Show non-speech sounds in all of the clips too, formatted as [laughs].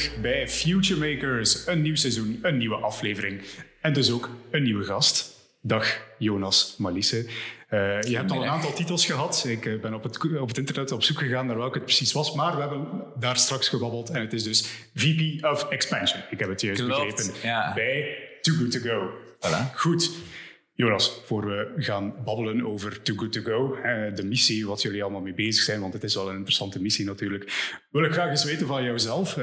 terug bij Future Makers. Een nieuw seizoen, een nieuwe aflevering en dus ook een nieuwe gast. Dag Jonas Malisse. Uh, je hebt al een aantal titels gehad. Ik uh, ben op het, op het, internet op zoek gegaan naar welke het precies was, maar we hebben daar straks gebabbeld en het is dus VP of Expansion. Ik heb het juist Klopt, begrepen. ja. Bij Too Good To Go. Voilà. Goed. Jonas, voor we gaan babbelen over Too Good To Go, eh, de missie, wat jullie allemaal mee bezig zijn, want het is wel een interessante missie natuurlijk, wil ik graag eens weten van jouzelf.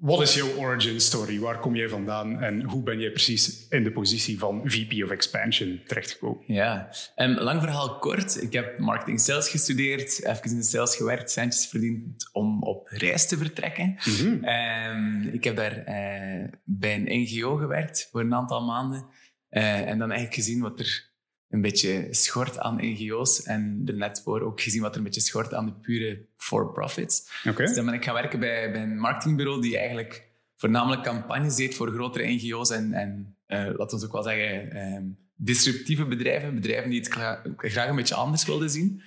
Wat is jouw origin story? Waar kom jij vandaan en hoe ben jij precies in de positie van VP of Expansion terechtgekomen? Ja, um, lang verhaal kort. Ik heb marketing sales gestudeerd, even in de sales gewerkt, centjes verdiend om op reis te vertrekken. Mhm. Um, ik heb daar uh, bij een NGO gewerkt voor een aantal maanden. Uh, en dan eigenlijk gezien wat er een beetje schort aan NGO's. En net voor ook gezien wat er een beetje schort aan de pure for-profits. Okay. Dus dan ben ik gaan werken bij, bij een marketingbureau die eigenlijk voornamelijk campagnes deed voor grotere NGO's en, en uh, laten we ook wel zeggen, um, disruptieve bedrijven. Bedrijven die het graag een beetje anders wilden zien.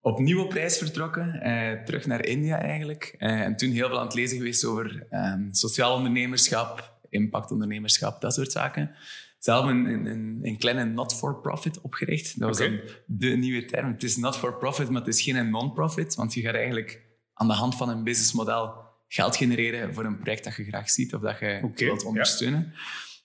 Opnieuw op reis vertrokken, uh, terug naar India eigenlijk. Uh, en toen heel veel aan het lezen geweest over um, sociaal ondernemerschap, impactondernemerschap, dat soort zaken zelf een, een, een kleine not-for-profit opgericht. Dat was Oké. dan de nieuwe term. Het is not-for-profit, maar het is geen non-profit. Want je gaat eigenlijk aan de hand van een businessmodel geld genereren voor een project dat je graag ziet of dat je wilt ja. ondersteunen.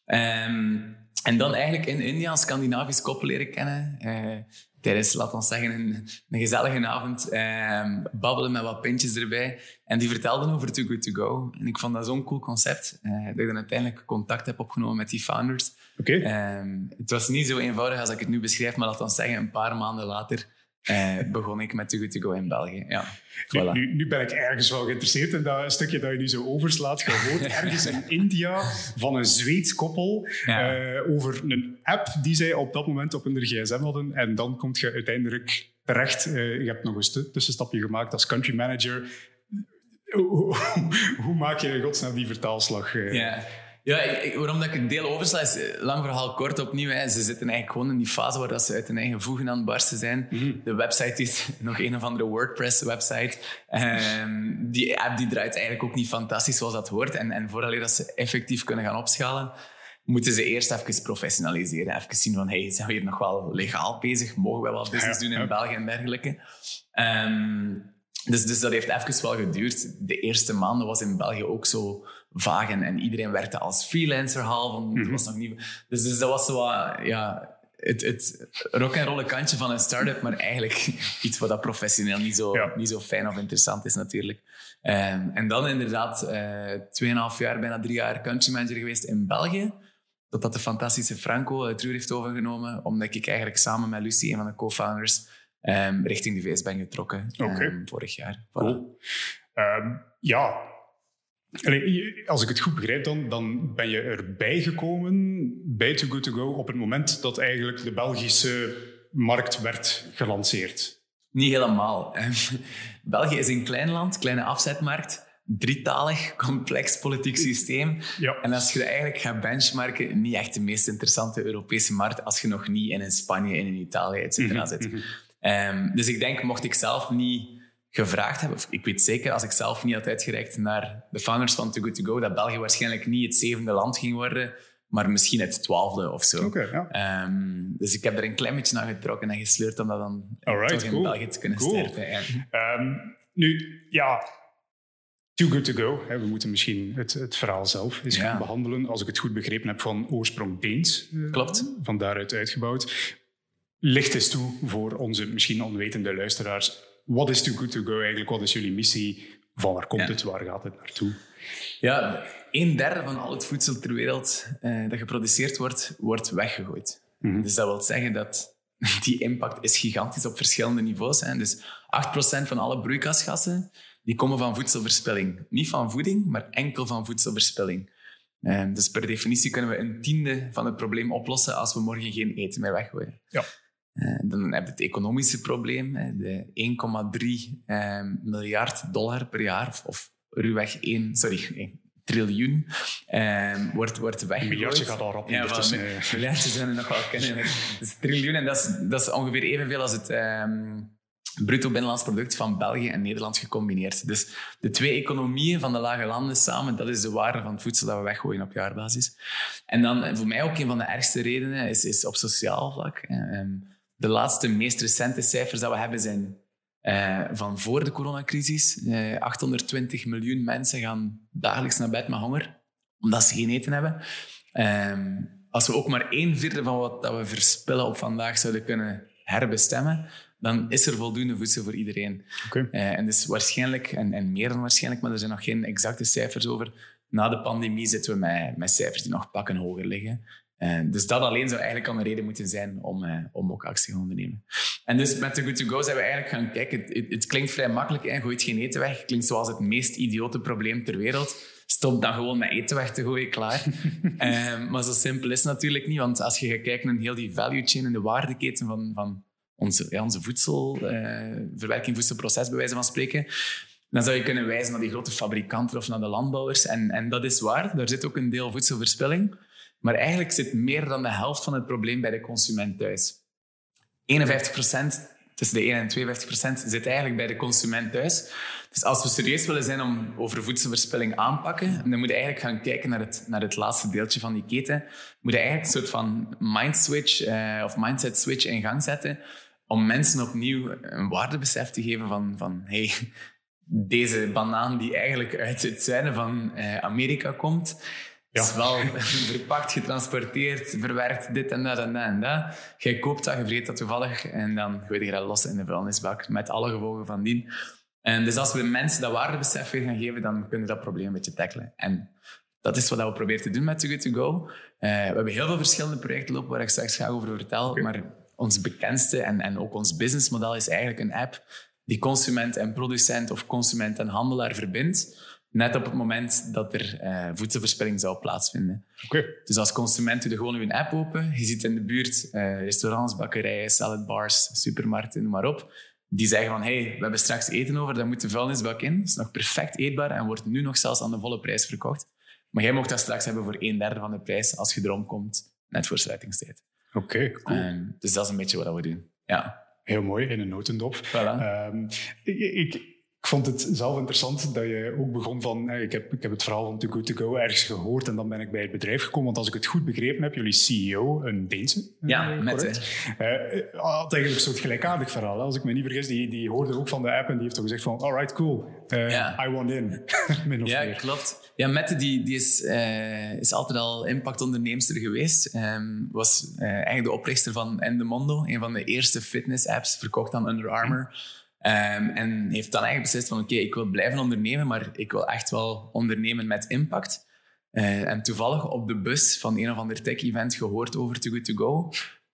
Ehm, en dan eigenlijk in India een Scandinavisch koppel leren kennen. eh, tijdens, laten we zeggen, een, een gezellige avond. ehm, babbelen met wat pintjes erbij. En die vertelden over Too Good To Go. En ik vond dat zo'n cool concept. eh, dat ik dan uiteindelijk contact heb opgenomen met die founders. Oké. Ehm, het was niet zo eenvoudig als ik het nu beschrijf, maar laten we zeggen, een paar maanden later eh, [laughs] begon ik met Too Good To Go in België. Ja, Nu, voilà. nu, nu ben ik ergens wel geïnteresseerd in dat stukje dat je nu zo overslaat. Je hoort [laughs] ergens in India van een Zweeds koppel Ja. eh, over een app die zij op dat moment op hun gsm hadden. En dan kom je uiteindelijk terecht. eh, je hebt nog een tussenstapje gemaakt als country manager. Hoe, hoe- hoe maak je in godsnaam die vertaalslag? eh? Ja, ja ik- waarom dat ik het deel oversla is, eh, lang verhaal kort opnieuw. Hè. Ze zitten eigenlijk gewoon in die fase waar dat ze uit hun eigen voegen aan het barsten zijn. De website is [laughs] nog een of andere WordPress-website. Ehm, die app die draait eigenlijk ook niet fantastisch zoals dat hoort. En, en voordat dat ze effectief kunnen gaan opschalen, moeten ze eerst even professionaliseren. Even zien van, hey, zijn we hier nog wel legaal bezig? Mogen wij wel business doen in. België en dergelijke? Ehm, dus, dus dat heeft even wel geduurd. De eerste maanden was in België ook zo vaag en, en iedereen werkte als freelancer half. want het was nog niet, dus, dus dat was zo wat, ja, het, het rock en rolle kantje van een start-up, maar eigenlijk [laughs] iets wat dat professioneel niet zo, Ja. niet zo fijn of interessant is natuurlijk. Ehm, en dan inderdaad eh 2,5 jaar, bijna drie jaar country manager geweest in België. Totdat de fantastische Franco het roer heeft overgenomen, omdat ik eigenlijk samen met Lucie, een van de co-founders, ehm, richting de VS ben getrokken ehm, vorig jaar. Voilà. Cool. Ja. Allee, als ik het goed begrijp, dan, dan ben je erbij gekomen bij Too Good To Go op het moment dat eigenlijk de Belgische markt werd gelanceerd. Niet helemaal. België is een klein land, kleine afzetmarkt, drietalig, complex politiek systeem. Ja. En als je dat eigenlijk gaat benchmarken, niet echt de meest interessante Europese markt als je nog niet in Spanje, in een Italië, et cetera zit. Ehm, dus ik denk, mocht ik zelf niet gevraagd hebben, ik weet zeker, als ik zelf niet had uitgereikt naar de founders van Too Good To Go, dat België waarschijnlijk niet het zevende land ging worden, maar misschien het twaalfde of zo. Ja. Ehm, dus ik heb er een klein beetje naar getrokken en gesleurd om dat dan Alright, toch in cool. België te kunnen Cool. sterven. Ja. Ehm, nu, ja, Too Good To Go. We moeten misschien het, het verhaal zelf eens Ja. gaan behandelen. Als ik het goed begrepen heb, van oorsprong Deens. eh, Klopt. Van daaruit uitgebouwd. Licht eens toe voor onze misschien onwetende luisteraars. Wat is Too Good To Go eigenlijk? Wat is jullie missie? Van waar komt Ja. het? Waar gaat het naartoe? Ja, een derde van al het voedsel ter wereld eh, dat geproduceerd wordt, wordt weggegooid. Mhm. Dus dat wil zeggen dat [laughs] die impact is gigantisch op verschillende niveaus. Hè. Dus 8% van alle broeikasgassen die komen van voedselverspilling. Niet van voeding, maar enkel van voedselverspilling. Eh, dus per definitie kunnen we een tiende van het probleem oplossen als we morgen geen eten meer weggooien. Ja. Eh, dan heb je het economische probleem. De 1,3 eh, miljard dollar per jaar, of, ruwweg 1, sorry, 1 triljoen, eh, wordt, wordt Een weggegooid. miljardje gaat al rap Ja, ondertussen. miljardjes zijn er nog wel kennen. is triljoen en dat is, dat is ongeveer evenveel als het, ehm, bruto binnenlands product van België en Nederland gecombineerd. Dus de twee economieën van de lage landen samen, dat is de waarde van het voedsel dat we weggooien op jaarbasis. En dan voor mij ook een van de ergste redenen is, is op sociaal vlak. Ehm, de laatste, meest recente cijfers dat we hebben zijn uh, van voor de coronacrisis. Uh, eh, 820 miljoen mensen gaan dagelijks naar bed met honger, omdat ze geen eten hebben. Um, als we ook maar een vierde van wat dat we verspillen op vandaag zouden kunnen herbestemmen, dan is er voldoende voedsel voor iedereen. Okay. Uh, en dus waarschijnlijk, en, en meer dan waarschijnlijk, maar er zijn nog geen exacte cijfers over. Na de pandemie zitten we met, met cijfers die nog pakken hoger liggen. Uh, dus dat alleen zou eigenlijk al een reden moeten zijn om, uh, om ook actie te ondernemen. En dus met de Good To Go zijn we eigenlijk gaan kijken. Het, het, klinkt vrij makkelijk, hè? gooit geen eten weg. Het klinkt zoals het meest idiote probleem ter wereld. Stop dan gewoon met eten weg te gooien, klaar. uh, [laughs] maar zo simpel is het natuurlijk niet. Want als je gaat kijken naar heel die value chain en de waardeketen van, van onze, ja, onze voedselverwerking, voedselproces, bij wijze van spreken, dan zou je kunnen wijzen naar die grote fabrikanten of naar de landbouwers. En, en dat is waar, daar zit ook een deel voedselverspilling. Maar eigenlijk zit meer dan de helft van het probleem bij de consument thuis. 51 procent, tussen de 1 en 52 procent, zit eigenlijk bij de consument thuis. Dus als we serieus willen zijn om over voedselverspilling aanpakken, dan moet je eigenlijk gaan kijken naar het, naar het laatste deeltje van die keten. Moet je eigenlijk een soort van mind switch uh, of mindset switch in gang zetten om mensen opnieuw een waardebesef te geven van, van hey, deze banaan die eigenlijk uit het zuiden van uh, Amerika komt, ja. is wel [laughs] verpakt, getransporteerd, verwerkt, dit en dat en dat en dat. Jij koopt dat, je vreet dat toevallig en dan gooi je dat los in de vuilnisbak met alle gevolgen van dien. En dus als we mensen dat waardebesef weer gaan geven, dan kunnen we dat probleem een beetje tackelen. En dat is wat we proberen te doen met Too Good To Go. Uh, we hebben heel veel verschillende projecten lopen waar ik straks ga over vertel. Maar ons bekendste en, en ook ons businessmodel is eigenlijk een app die consument en producent of consument en handelaar verbindt. Net op het moment dat er uh, voedselverspilling zou plaatsvinden. Okay. Dus als consument doe je gewoon je app open. Je ziet in de buurt uh, restaurants, bakkerijen, saladbars, supermarkten, noem maar op. Die zeggen van, hey, we hebben straks eten over, dan moet de vuilnisbak in. Het is nog perfect eetbaar en wordt nu nog zelfs aan de volle prijs verkocht. Maar jij mocht dat straks hebben voor een derde van de prijs als je erom komt, net voor sluitingstijd. Oké, cool. Um, dus dat is een beetje wat we doen. Ja. Heel mooi, in een notendop. Voilà. Um, ik, ik vond het zelf interessant dat je ook begon van... Ik heb, ik heb het verhaal van Too Good To Go ergens gehoord en dan ben ik bij het bedrijf gekomen. Want als ik het goed begrepen heb, jullie CEO, een Deense. Ja, uh, met uh, had eigenlijk een soort gelijkaardig verhaal. Als ik me niet vergis, die, die hoorde ook van de app en die heeft toch gezegd van... Alright, cool, uh, ja. I want in. [laughs] Min of ja, meer. klopt. Ja, Mette die, die is, is altijd al impactonderneemster geweest. Um, was eigenlijk de oprichter van Endemondo, een van de eerste fitness-apps, verkocht aan Under Armour. Um, en heeft dan eigenlijk beslist van oké, ik wil blijven ondernemen, maar ik wil echt wel ondernemen met impact. Uh, en toevallig op de bus van een of ander tech-event gehoord over Too Good To Go.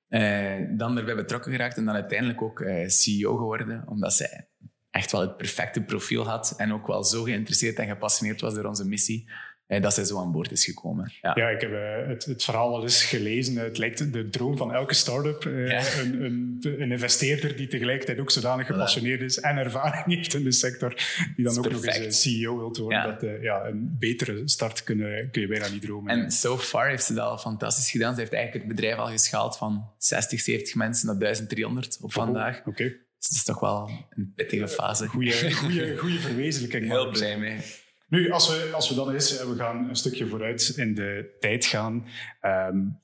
Uh, dan erbij betrokken geraakt en dan uiteindelijk ook uh, CEO geworden, omdat zij echt wel het perfecte profiel had en ook wel zo geïnteresseerd en gepassioneerd was door onze missie eh, dat zij zo aan boord is gekomen. Ja, ja ik heb uh, het, het, verhaal al eens gelezen. Het lijkt de droom van elke start-up. Uh, ja. een, een, een, investeerder die tegelijkertijd ook zodanig gepassioneerd is en ervaring [laughs] heeft in de sector, die dan ook perfect. nog eens CEO wilt worden. Ja. Dat, uh, ja, een betere start kun, kun je bijna niet dromen. En so far heeft ze dat al fantastisch gedaan. Ze heeft eigenlijk het bedrijf al geschaald van 60, 70 mensen naar 1300 op vandaag. Oké. Okay. Dus dat is toch wel een pittige fase. [laughs] Goeie verwezenlijking. Heel blij mee. Nu, als we, als we dan eens, we gaan een stukje vooruit in de tijd gaan. Um,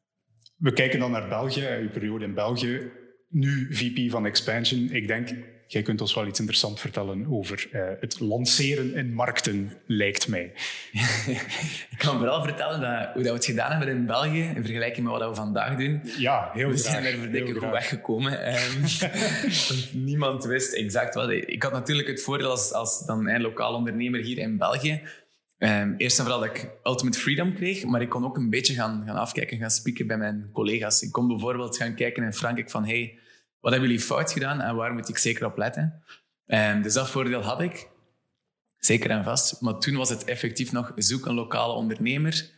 we kijken dan naar België, uw periode in België. Nu VP van Expansion. Ik denk, jij kunt ons wel iets interessants vertellen over uh, het lanceren in markten, lijkt mij. [laughs] ik kan vooral vertellen dat, hoe dat we het gedaan hebben in België in vergelijking met wat we vandaag doen. Ja, heel we graag. Zijn er verdikken goed weggekomen. [laughs] Um, niemand wist exact wat. Ik had natuurlijk het voordeel als, als dan een lokaal ondernemer hier in België. Um, eerst en vooral dat ik ultimate freedom kreeg, maar ik kon ook een beetje gaan, gaan afkijken, gaan spieken bij mijn collega's. Ik kon bijvoorbeeld gaan kijken in Frankrijk van hey, wat hebben jullie fout gedaan en waar moet ik zeker op letten? Um, dus dat voordeel had ik, zeker en vast. Maar toen was het effectief nog, zoek een lokale ondernemer,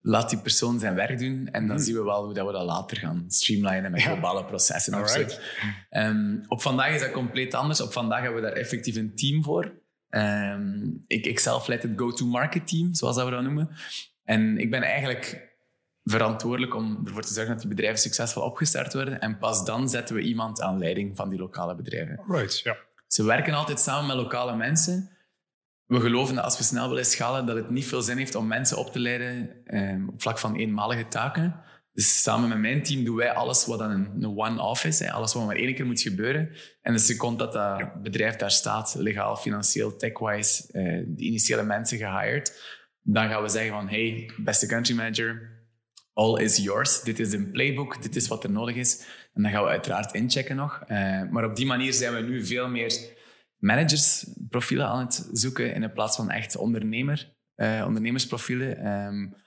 laat die persoon zijn werk doen en dan mm. zien we wel hoe dat we dat later gaan streamlinen met globale processen. Of um, op vandaag is dat compleet anders. Op vandaag hebben we daar effectief een team voor. Um, ik, ik zelf leid het go-to-market team, zoals dat we dat noemen. En ik ben eigenlijk verantwoordelijk om ervoor te zorgen dat die bedrijven succesvol opgestart worden. En pas dan zetten we iemand aan leiding van die lokale bedrijven. Right, ja. Ze werken altijd samen met lokale mensen. We geloven dat als we snel willen schalen, dat het niet veel zin heeft om mensen op te leiden eh, op vlak van eenmalige taken. Dus samen met mijn team doen wij alles wat dan een, een one-off is. Hè. Alles wat maar één keer moet gebeuren. En de seconde dat dat bedrijf daar staat, legaal, financieel, tech-wise, eh, de initiële mensen gehired, dan gaan we zeggen van, hey, beste country manager, all is yours. Dit is een playbook, dit is wat er nodig is. En dan gaan we uiteraard inchecken nog. Uh, maar op die manier zijn we nu veel meer managersprofielen aan het zoeken in plaats van echt ondernemer, uh, ondernemersprofielen. Um,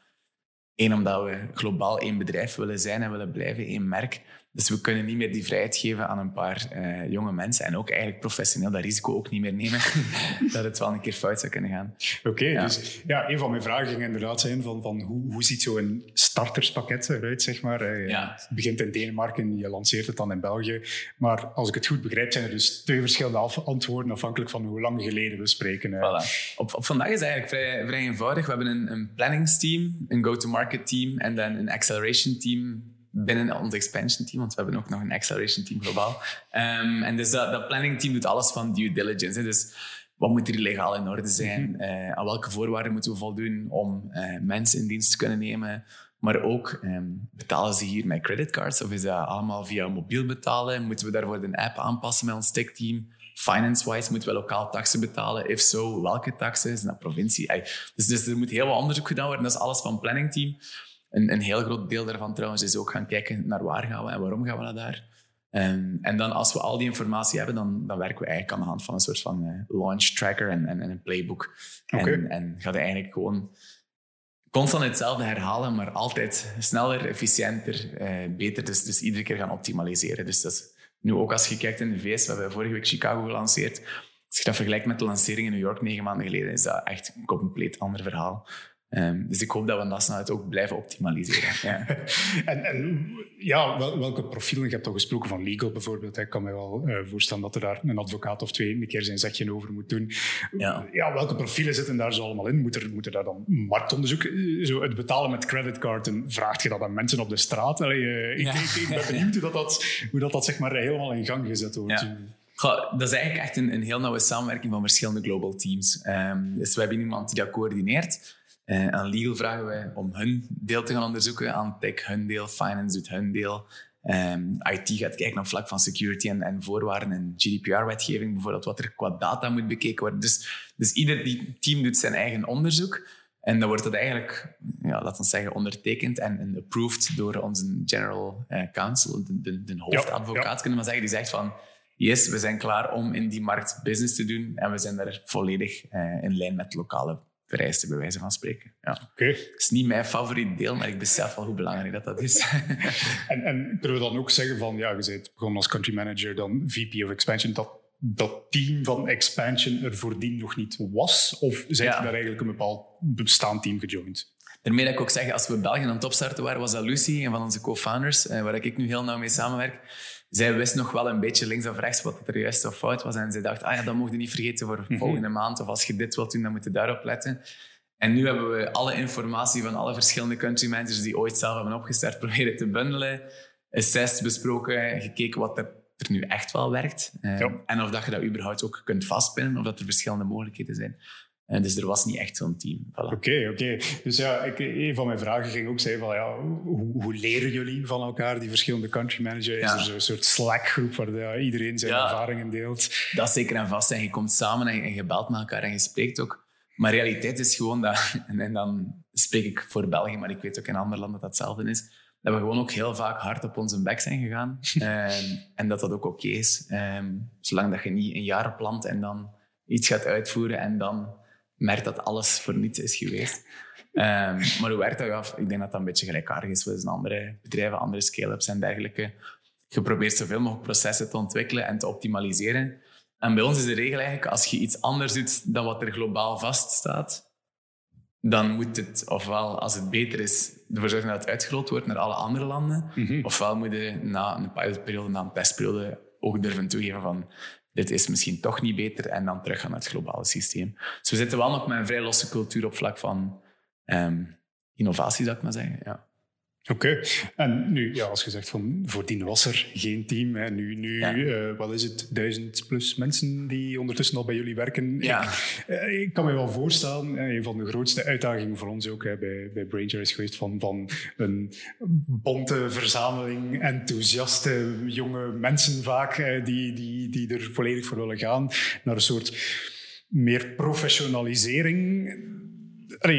Eén, omdat we globaal één bedrijf willen zijn en willen blijven, één merk. Dus we kunnen niet meer die vrijheid geven aan een paar uh, jonge mensen. En ook eigenlijk professioneel dat risico ook niet meer nemen. [laughs] dat het wel een keer fout zou kunnen gaan. Oké, okay, ja. dus ja, een van mijn vragen ging inderdaad zijn van, van hoe, hoe ziet zo'n starterspakket eruit, zeg maar. Uh, ja. Het begint in Denemarken, je lanceert het dan in België. Maar als ik het goed begrijp, zijn er dus twee verschillende antwoorden afhankelijk van hoe lang geleden we spreken. Uh. Voilà. Op, op vandaag is het eigenlijk vrij, vrij eenvoudig. We hebben een, een planningsteam, een go-to-market team en dan een acceleration team binnen ons expansion team, want we hebben ook nog een acceleration team globaal. Um, en dus dat, dat planning team doet alles van due diligence. Hè. Dus wat moet er legaal in orde zijn? Uh, aan welke voorwaarden moeten we voldoen om uh, mensen in dienst te kunnen nemen? Maar ook, um, betalen ze hier met creditcards of is dat allemaal via mobiel betalen? Moeten we daarvoor de app aanpassen met ons tech team? Finance-wise moeten we lokaal taxen betalen? If so, welke taxen? Is dat provincie? Dus, dus er moet heel wat onderzoek gedaan worden. Dat is alles van planning team. Een, een heel groot deel daarvan trouwens is ook gaan kijken naar waar gaan we en waarom gaan we naar daar. Um, en dan als we al die informatie hebben, dan, dan werken we eigenlijk aan de hand van een soort van uh, launch tracker en, en, en, een playbook. Okay. En, en gaat eigenlijk gewoon constant hetzelfde herhalen, maar altijd sneller, efficiënter, uh, beter. Dus, dus iedere keer gaan optimaliseren. Dus dat is, nu ook als je kijkt in de VS, we hebben vorige week Chicago gelanceerd. Als je dat vergelijkt met de lancering in New York negen maanden geleden, is dat echt een compleet ander verhaal. Um, dus ik hoop dat we dat snelheid ook blijven optimaliseren. Ja. [laughs] en, en, ja, wel, welke profielen? Je hebt al gesproken van legal bijvoorbeeld. Ik kan me wel uh, voorstellen dat er daar een advocaat of twee een keer zijn zegje over moet doen. Ja. ja welke profielen zitten daar zo allemaal in? Moet er, moet er daar dan marktonderzoek... Eh, zo het betalen met creditcarden, vraagt je dat aan mensen op de straat? Allee, uh, ja. ik, ben [laughs] benieuwd hoe dat, dat, hoe dat, dat zeg maar helemaal in gang gezet wordt. Ja. Goh, dat is eigenlijk echt een, een heel nauwe samenwerking van verschillende global teams. Um, dus we hebben iemand die dat coördineert. Uh, aan legal vragen wij om hun deel te gaan onderzoeken. Aan tech hun deel, finance doet hun deel. Um, IT gaat kijken op vlak van security en, en voorwaarden en GDPR-wetgeving, bijvoorbeeld wat er qua data moet bekeken worden. Dus, dus ieder die team doet zijn eigen onderzoek. En dan wordt dat eigenlijk, ja, laten we zeggen, ondertekend en, en approved door onze general uh, counsel, de, de, de hoofdadvocaat, ja, ja. kunnen we zeggen. Die zegt van, yes, we zijn klaar om in die markt business te doen en we zijn daar volledig uh, in lijn met lokale vereisten, bij wijze van spreken. Ja. Okay. Het is niet mijn favoriet deel, maar ik besef wel hoe belangrijk dat, dat is. [laughs] en, en kunnen we dan ook zeggen van, ja, je bent begonnen als country manager, dan VP of Expansion, dat dat team van Expansion er voordien nog niet was? Of zijn ja. je daar eigenlijk een bepaald bestaand team gejoind? Daarmee dat ik ook zeg, als we België aan het opstarten waren, was dat Lucy, een van onze co-founders, eh, waar ik nu heel nauw mee samenwerk zij wist nog wel een beetje links of rechts wat er juist of fout was. En ze dacht, ah ja, dat mocht je niet vergeten voor mhm. volgende maand. Of als je dit wilt doen, dan moet je daarop letten. En nu hebben we alle informatie van alle verschillende country managers die ooit zelf hebben opgestart, proberen te bundelen. Assessed, besproken, gekeken wat er, er nu echt wel werkt. Uh, En of dat je dat überhaupt ook kunt vastpinnen, of dat er verschillende mogelijkheden zijn. En dus er was niet echt zo'n team. Oké, voilà. oké. Dus ja, ik, een van mijn vragen ging ook zijn van ja, hoe, hoe leren jullie van elkaar, die verschillende country managers? Ja. Is er een soort Slack-groep waar iedereen zijn ervaringen deelt? Dat is zeker en vast. En je komt samen en, je belt met elkaar en je spreekt ook. Maar realiteit is gewoon dat, [laughs] en, en, dan spreek ik voor België, maar ik weet ook in andere landen dat hetzelfde is, dat we gewoon ook heel vaak hard op onze bek zijn gegaan. [laughs] en, en dat dat ook oké is. Um, zolang dat je niet een jaar plant en dan iets gaat uitvoeren en dan merkt dat alles voor niets is geweest. Um, maar hoe werkt dat af? Ik denk dat dat een beetje gelijkaardig is met andere bedrijven, andere scale-ups en dergelijke. Je probeert zoveel mogelijk processen te ontwikkelen en te optimaliseren. En bij ons is de regel eigenlijk, als je iets anders doet dan wat er globaal vaststaat, dan moet het, ofwel als het beter is, ervoor zorgen dat het uitgerold wordt naar alle andere landen, mm ofwel moet je na een pilotperiode, na een testperiode ook durven toegeven van dit is misschien toch niet beter en dan terug gaan naar het globale systeem. Dus we zitten wel nog met een vrij losse cultuur op vlak van um, innovatie, zou ik maar zeggen. Ja. Oké, en nu, ja, als je zegt van voordien was er geen team. Hè. Nu, nu uh, wat is het, duizend plus mensen die ondertussen al bij jullie werken. Ja. Ik, uh, ik kan me wel voorstellen, een van de grootste uitdagingen voor ons ook hè, bij, bij Branger is geweest van, van een bonte verzameling enthousiaste jonge mensen vaak, die, die, die er volledig voor willen gaan, naar een soort meer professionalisering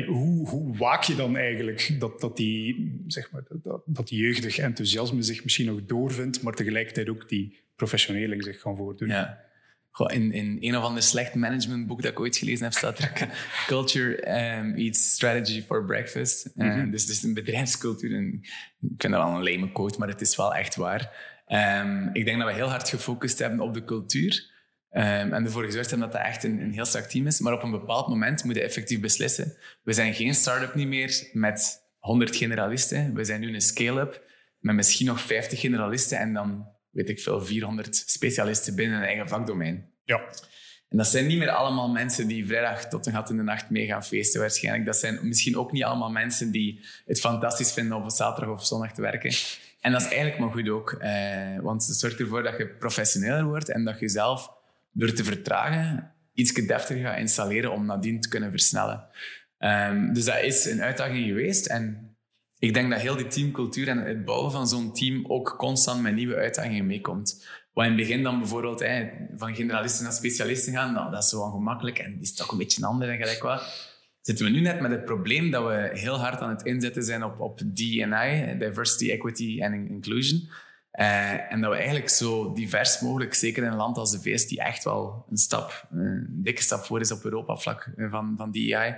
hoe, hoe, waak je dan eigenlijk dat, dat, die, zeg maar, dat, dat die jeugdig enthousiasme zich misschien nog doorvindt, maar tegelijkertijd ook die professioneling zich kan voordoen? Ja. Goh, in, in een of ander slecht managementboek dat ik ooit gelezen heb, staat er Culture um, eats strategy for breakfast. Mm -hmm. uh, dus het is een bedrijfscultuur. En ik vind dat wel een lame quote, maar het is wel echt waar. Um, ik denk dat we heel hard gefocust hebben op de cultuur. Um, en ervoor gezorgd hebben dat dat echt een, een, heel strak team is. Maar op een bepaald moment moet je effectief beslissen. We zijn geen start-up niet meer met 100 generalisten. We zijn nu een scale-up met misschien nog 50 generalisten en dan, weet ik veel, 400 specialisten binnen een eigen vakdomein. Ja. En dat zijn niet meer allemaal mensen die vrijdag tot een gat in de nacht mee gaan feesten waarschijnlijk. Dat zijn misschien ook niet allemaal mensen die het fantastisch vinden om op zaterdag of zondag te werken. En dat is eigenlijk maar goed ook. Eh, want het zorgt ervoor dat je professioneler wordt en dat je zelf door te vertragen iets deftiger gaat installeren om nadien te kunnen versnellen. Um, dus dat is een uitdaging geweest. En ik denk dat heel die teamcultuur en het bouwen van zo'n team ook constant met nieuwe uitdagingen meekomt. Wat in het begin dan bijvoorbeeld van generalisten naar specialisten gaan, nou, dat is zo ongemakkelijk en is toch een beetje ander en gelijk wat. Zitten we nu net met het probleem dat we heel hard aan het inzetten zijn op, op D&I, Diversity, Equity en Inclusion. Uh, en dat we eigenlijk zo divers mogelijk, zeker in een land als de VS, die echt wel een stap, een dikke stap voor is op Europa-vlak van, van DEI,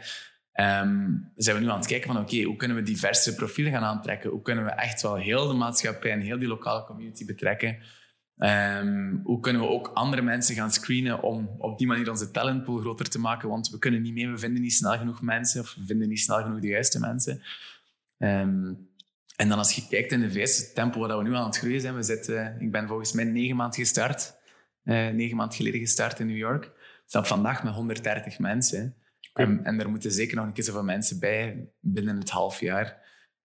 um, zijn we nu aan het kijken van oké, hoe kunnen we diverse profielen gaan aantrekken? Hoe kunnen we echt wel heel de maatschappij en heel die lokale community betrekken? Um, hoe kunnen we ook andere mensen gaan screenen om op die manier onze talentpool groter te maken? Want we kunnen niet meer, we vinden niet snel genoeg mensen of we vinden niet snel genoeg de juiste mensen. Um, en dan als je kijkt in de VS, het tempo waar we nu aan het groeien zijn. We zitten, ik ben volgens mij negen maanden gestart. Uh, negen maanden geleden gestart in New York. Staan vandaag met 130 mensen. En, en, er moeten zeker nog een keer zoveel mensen bij binnen het half jaar.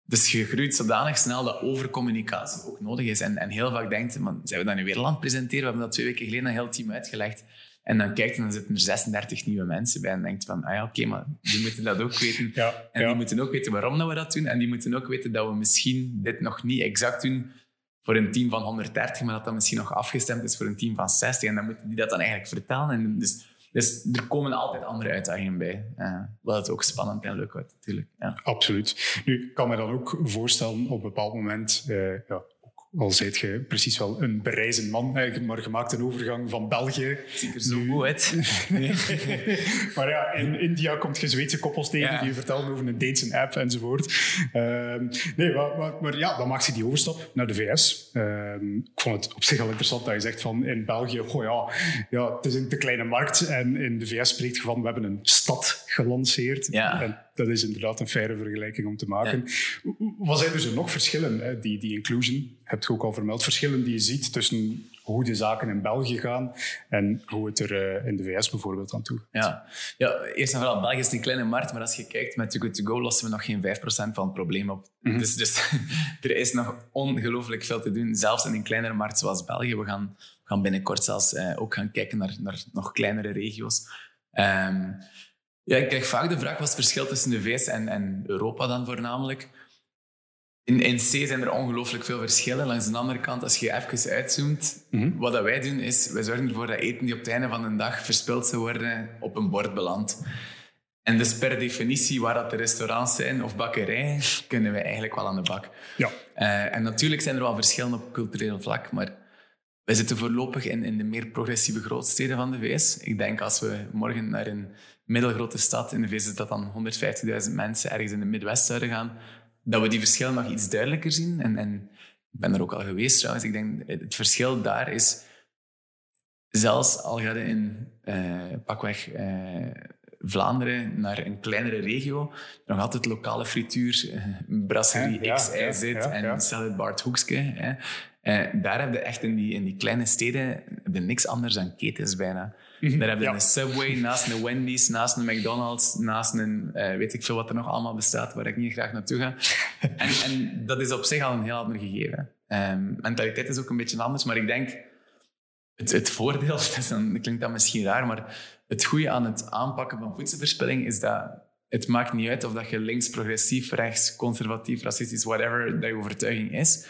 Dus je groeit zodanig snel dat overcommunicatie ook nodig is. En, en heel vaak denkt man, zijn we dat nu weer land presenteren? We hebben dat twee weken geleden een heel team uitgelegd. En dan kijkt en dan zitten er 36 nieuwe mensen bij en denkt van, ah ja, oké, maar die moeten dat ook weten. Ja, en ja. die moeten ook weten waarom dat we dat doen. En die moeten ook weten dat we misschien dit nog niet exact doen voor een team van 130, maar dat dat misschien nog afgestemd is voor een team van 60. En dan moeten die dat dan eigenlijk vertellen. En dus, dus er komen altijd andere uitdagingen bij. Uh, wat het ook spannend en leuk wordt, natuurlijk. Ja. Absoluut. Nu, ik kan me dan ook voorstellen, op een bepaald moment... Uh, ja, al zijt je precies wel een bereizend man, maar je maakt een overgang van België. Ziet er zo uit. [laughs] [laughs] maar ja, in India komt je Zweedse koppels tegen ja. die je vertellen over een Deense app enzovoort. Uh, nee, maar, maar, maar, ja, dan maakt ze die overstap naar de VS. Uh, ik vond het op zich al interessant dat je zegt van in België, goh ja, ja, het is een te kleine markt. En in de VS spreekt je van, we hebben een stad gelanceerd. Ja. En dat is inderdaad een faire vergelijking om te maken. Ja. Wat zijn er zo nog verschillen, hè? Die, die inclusion? Je hebt ook al vermeld, verschillen die je ziet tussen hoe de zaken in België gaan en hoe het er uh, in de VS bijvoorbeeld aan toe gaat. Ja. ja, eerst en vooral, België is een kleine markt, maar als je kijkt met Too Good To Go lossen we nog geen 5% van het probleem op. Mm -hmm. Dus, dus [laughs] er is nog ongelooflijk veel te doen, zelfs in een kleinere markt zoals België. We gaan, gaan binnenkort zelfs uh, ook gaan kijken naar, naar nog kleinere regio's. Um, ja, ik krijg vaak de vraag, wat is het verschil tussen de VS en, en Europa dan voornamelijk? In, in C zijn er ongelooflijk veel verschillen. Langs de andere kant, als je even uitzoomt, mm -hmm. wat dat wij doen is, wij zorgen ervoor dat eten die op het einde van de dag verspild zou worden, op een bord belandt. En dus per definitie, waar dat de restaurants zijn of bakkerijen, kunnen wij eigenlijk wel aan de bak. Ja. Uh, en natuurlijk zijn er wel verschillen op cultureel vlak, maar wij zitten voorlopig in, in de meer progressieve grootsteden van de VS. Ik denk als we morgen naar een middelgrote stad, in de VS is dat dan 150.000 mensen, ergens in de Midwest zouden gaan, dat we die verschillen nog iets duidelijker zien. En, en ik ben er ook al geweest trouwens. Ik denk, het verschil daar is, zelfs al ga je in uh, pakweg uh, Vlaanderen naar een kleinere regio, nog altijd lokale frituur, uh, brasserie ja, X, Y, Z ja, en het Bart Hoekske. Hè. Daar heb je echt in die, in die kleine steden heb je niks anders dan ketens bijna. Mhm. Daar heb je een Subway, naast een Wendy's, naast een McDonald's, naast een uh, weet ik veel wat er nog allemaal bestaat, waar ik niet graag naartoe ga. [laughs] en, en dat is op zich al een heel ander gegeven. Um, mentaliteit is ook een beetje anders, maar ik denk, het, het voordeel, [laughs] dat, dan, klinkt dat misschien raar, maar het goede aan het aanpakken van voedselverspilling is dat het maakt niet uit of dat je links, progressief, rechts, conservatief, racistisch, whatever dat je overtuiging is.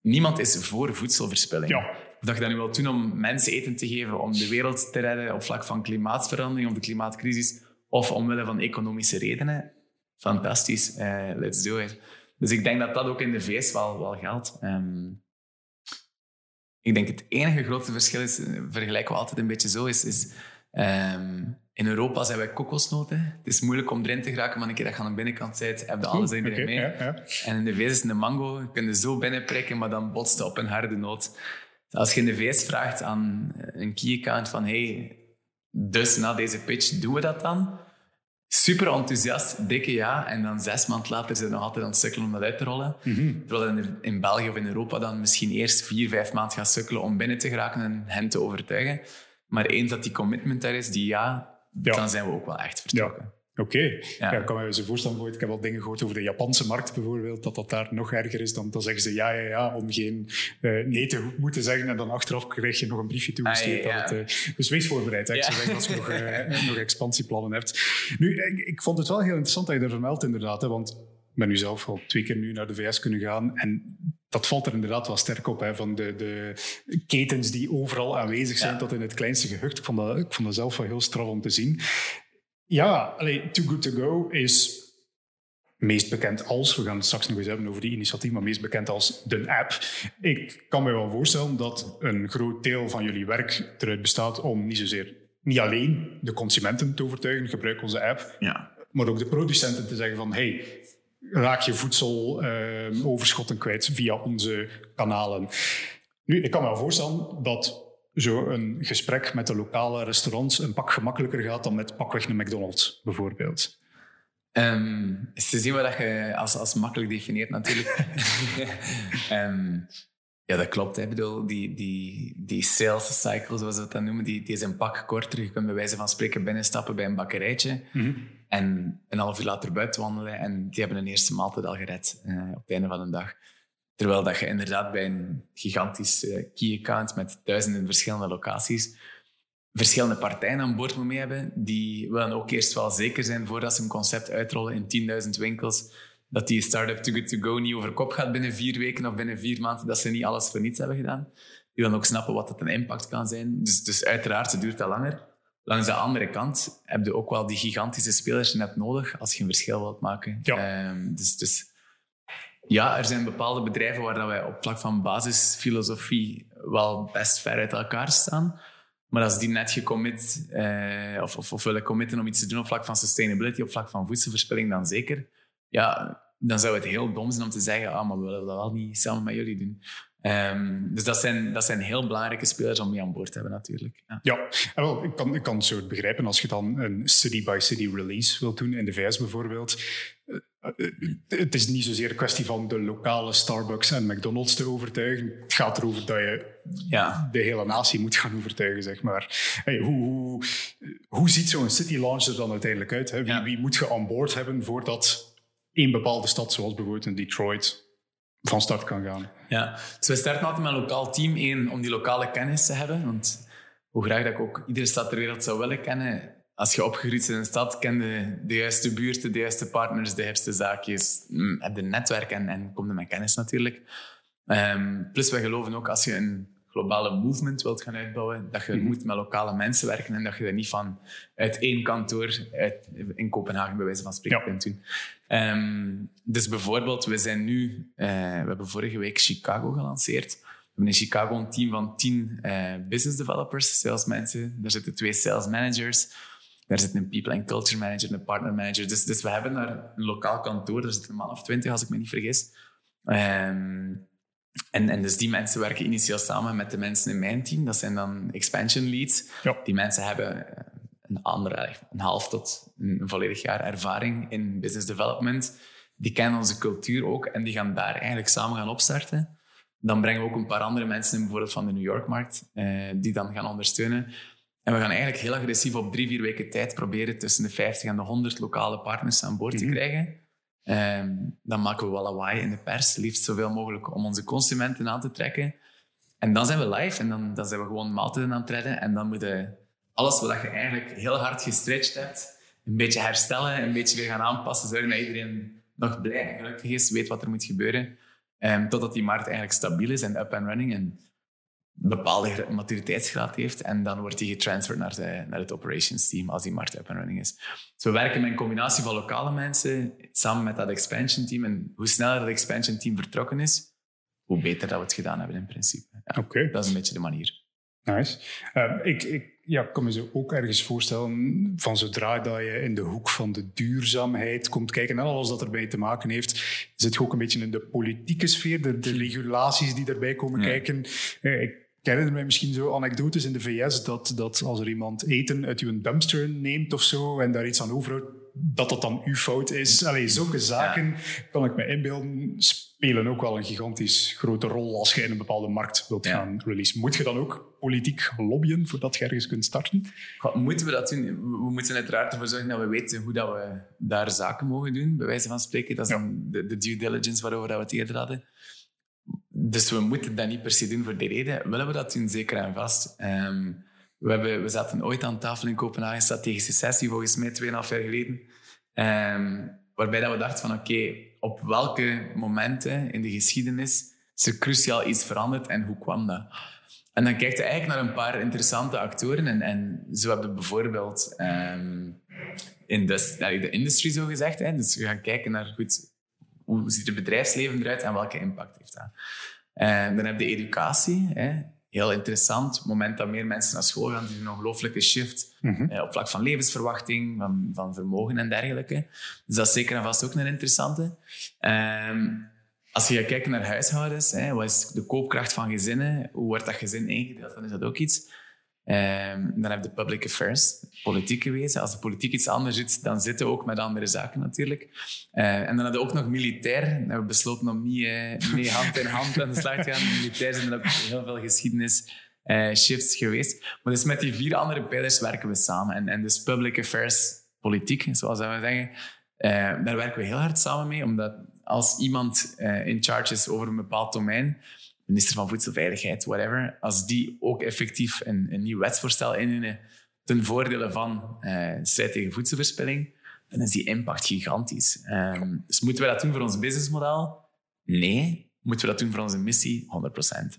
Niemand is voor voedselverspilling. Ja. Of dat je dat nu wilt doen om mensen eten te geven, om de wereld te redden op vlak van klimaatverandering of de klimaatcrisis, of omwille van economische redenen. Fantastisch, uh, let's do it. Dus ik denk dat dat ook in de VS wel, wel geldt. Ehm, ik denk het enige grote verschil is, vergelijken we altijd een beetje zo, is, is ehm, in Europa zijn wij kokosnoten. Het is moeilijk om erin te geraken, maar een keer dat je aan de binnenkant zit, heb je alles erin okay, mee. Ja, ja. En in de VS is een mango, je kunt je zo binnenprikken, maar dan botst op een harde noot. Als je in de VS vraagt aan een key account van hey, dus na deze pitch doen we dat dan? Super enthousiast, dikke ja. En dan zes maanden later zijn ze nog altijd aan het sukkelen om dat uit te rollen. Mm Terwijl in, in België of in Europa dan misschien eerst vier, vijf maanden gaat sukkelen om binnen te geraken en hen te overtuigen. Maar eens dat die commitment daar is, die ja, dan zijn we ook wel echt vertrokken. Oké, ja. ik kan me zo voorstellen, ik heb al dingen gehoord over de Japanse markt bijvoorbeeld, dat dat daar nog erger is. Dan, dan zeggen ze ja, ja, ja, om geen uh, nee te moeten zeggen en dan achteraf krijg je nog een briefje toegestuurd. Ah, ja, uh, dus wees voorbereid, hè, zeggen, als je nog, uh, nog expansieplannen hebt. Nu, ik, ik, vond het wel heel interessant dat je dat vermeldt inderdaad, hè, want ik ben nu zelf al twee keer nu naar de VS kunnen gaan en dat valt er inderdaad wel sterk op, hè, van de, de ketens die overal aanwezig zijn tot in het kleinste gehucht. Ik vond, dat, ik vond dat zelf wel heel straf om te zien. Ja, allee, Too Good To Go is meest bekend als, we gaan het straks nog eens hebben over die initiatief, maar meest bekend als de app. Ik kan me wel voorstellen dat een groot deel van jullie werk eruit bestaat om niet zozeer, niet alleen de consumenten te overtuigen, gebruik onze app, ja. maar ook de producenten te zeggen van, hey, raak je voedseloverschotten ehm, uh, kwijt via onze kanalen. Nu, ik kan me wel voorstellen dat zo een gesprek met de lokale restaurants een pak gemakkelijker gaat dan met pakweg een McDonald's, bijvoorbeeld? Um, is te zien wat je als, als makkelijk definieert, natuurlijk. um, [laughs] ja, dat klopt. Ik bedoel, die, die, die sales cycle, zoals we dat dan noemen, die, die is een pak korter. Je kunt bij wijze van spreken binnenstappen bij een bakkerijtje mhm. en een half uur later buiten wandelen. En die hebben een eerste maaltijd al gered uh, op het einde van de dag. Terwijl dat je inderdaad bij een gigantisch uh, key account met duizenden verschillende locaties verschillende partijen aan boord moet mee hebben. Die willen ook eerst wel zeker zijn voordat ze een concept uitrollen in 10.000 winkels. Dat die start-up Too Good To Go niet over kop gaat binnen vier weken of binnen vier maanden. Dat ze niet alles voor niets hebben gedaan. Die willen ook snappen wat dat een impact kan zijn. Dus, dus uiteraard, duurt dat langer. Langs de andere kant heb je ook wel die gigantische spelers net nodig als je een verschil wilt maken. Ja. Um, dus, dus ja, er zijn bepaalde bedrijven waar wij op vlak van basisfilosofie wel best ver uit elkaar staan. Maar als die net gecommit, eh, of, of, of, willen committen om iets te doen op vlak van sustainability, op vlak van voedselverspilling, dan zeker. Ja, dan zou het heel dom zijn om te zeggen, ah, maar we willen dat wel niet samen met jullie doen. Um, dus dat zijn, dat zijn heel belangrijke spelers om mee aan boord te hebben, natuurlijk. Ja, ja wel, ik, kan, ik kan het zo begrijpen als je dan een city-by-city release wilt doen, in de VS bijvoorbeeld. Eh, het is niet zozeer een kwestie van de lokale Starbucks en McDonald's te overtuigen. Het gaat erover dat je ja. de hele natie moet gaan overtuigen, zeg maar. Hey, hoe, hoe, hoe ziet zo'n city launch er dan uiteindelijk uit? Hè? Wie, wie moet je aan boord hebben voordat een bepaalde stad, zoals bijvoorbeeld in Detroit, van start kan gaan? Ja, dus we starten altijd met een lokaal team. één, om die lokale kennis te hebben. Want hoe graag dat ik ook iedere stad ter wereld zou willen kennen, als je opgegroeid bent in een stad, ken je de juiste buurten, de juiste partners, de hipste zaakjes, mm, heb je netwerk en, en kom je met kennis natuurlijk. Um, plus, we geloven ook als je een globale movement wilt gaan uitbouwen, dat je mhm. moet met lokale mensen werken en dat je dat niet van uit één kantoor uit, in Kopenhagen bij wijze van spreken kunt doen. Um, dus bijvoorbeeld, we zijn nu, uh, we hebben vorige week Chicago gelanceerd. We hebben in Chicago een team van tien uh, business developers, salesmensen. Daar zitten twee sales managers. Daar zit een people and culture manager, een partner manager. Dus, dus we hebben daar een lokaal kantoor. Daar zit een man of twintig, als ik me niet vergis. Um, en, en dus die mensen werken initieel samen met de mensen in mijn team. Dat zijn dan expansion leads. Ja. Die mensen hebben eh, een, andere, een half tot een volledig jaar ervaring in business development. Die kennen onze cultuur ook en die gaan daar eigenlijk samen gaan opstarten. Dan brengen we ook een paar andere mensen in, bijvoorbeeld van de New York-markt, uh, die dan gaan ondersteunen. En we gaan eigenlijk heel agressief op drie, vier weken tijd proberen tussen de 50 en de 100 lokale partners aan boord te mhm. krijgen. Um, dan maken we wel lawaai in de pers, liefst zoveel mogelijk om onze consumenten aan te trekken. En dan zijn we live en dan, dan zijn we gewoon maaltijden aan het redden. En dan moet je alles wat je eigenlijk heel hard gestretched hebt, een beetje herstellen, een beetje weer gaan aanpassen, zorgen dat iedereen nog blij en gelukkig is, weet wat er moet gebeuren. Um, totdat die markt eigenlijk stabiel is en up and running en bepaalde maturiteitsgraad heeft. En dan wordt die getransferd naar, de, naar het operations team als die markt up and running is. Dus we werken met een combinatie van lokale mensen samen met dat expansion team. En hoe sneller dat expansion team vertrokken is, hoe beter dat we het gedaan hebben in principe. Ja, Dat is een beetje de manier. Nice. Uh, ik, ik ja, kan me zo ook ergens voorstellen van zodra dat je in de hoek van de duurzaamheid komt kijken en alles dat erbij te maken heeft, zit je ook een beetje in de politieke sfeer, de, de regulaties die erbij komen kijken. Uh, ik herinner mij misschien zo anekdotes in de VS dat, dat als er iemand eten uit uw dumpster neemt of zo en daar iets aan overhoudt, dat dat dan uw fout is. Allee, zulke zaken kan ik me inbeelden spelen ook wel een gigantisch grote rol als je in een bepaalde markt wilt gaan release. Moet je dan ook politiek lobbyen voordat je ergens kunt starten? moeten we dat doen? We moeten uiteraard ervoor zorgen dat we weten hoe dat we daar zaken mogen doen, bij wijze van spreken. Dat is dan de, de, due diligence waarover we het eerder hadden. Dus we moeten dat niet per se doen voor die reden. Willen we dat doen? Zeker en vast. Ehm, we, hebben, we zaten ooit aan tafel in Kopenhagen, strategische sessie, volgens mij 2,5 jaar geleden. Um, waarbij dat we dachten van oké, op welke momenten in de geschiedenis is er cruciaal iets veranderd en hoe kwam dat? En dan kijkt je eigenlijk naar een paar interessante actoren. En, en zo hebben bijvoorbeeld um, in de, de industrie zo gezegd. Hè, dus we gaan kijken naar hoe ziet het bedrijfsleven eruit en welke impact heeft dat. En dan heb je educatie. Hè heel interessant. het moment dat meer mensen naar school gaan, is een ongelooflijke shift mm op vlak van levensverwachting, van, van, vermogen en dergelijke. Dus dat is zeker en vast ook een interessante. Ehm, als je kijkt naar huishoudens, hè, wat is de koopkracht van gezinnen? Hoe wordt dat gezin ingedeeld? Dan is dat ook iets. Um, dan heb je public affairs, politiek geweest. Als de politiek iets anders zit, dan zitten we ook met andere zaken natuurlijk. Uh, en dan hebben we ook nog militair. Dan hebben we besloten om niet uh, mee hand in hand aan de slag te gaan. Militair zijn er ook heel veel geschiedenis uh, shifts geweest. Maar dus met die vier andere pijlers werken we samen. En, en dus public affairs, politiek, zoals we zeggen, daar werken we heel hard samen mee. Omdat als iemand in charge is over een bepaald domein, minister van Voedselveiligheid, whatever, als die ook effectief een, een nieuw wetsvoorstel indienen ten voordele van uh, strijd tegen voedselverspilling, dan is die impact gigantisch. Um, dus moeten we dat doen voor ons businessmodel? Nee. Moeten we dat doen voor onze missie? 100%.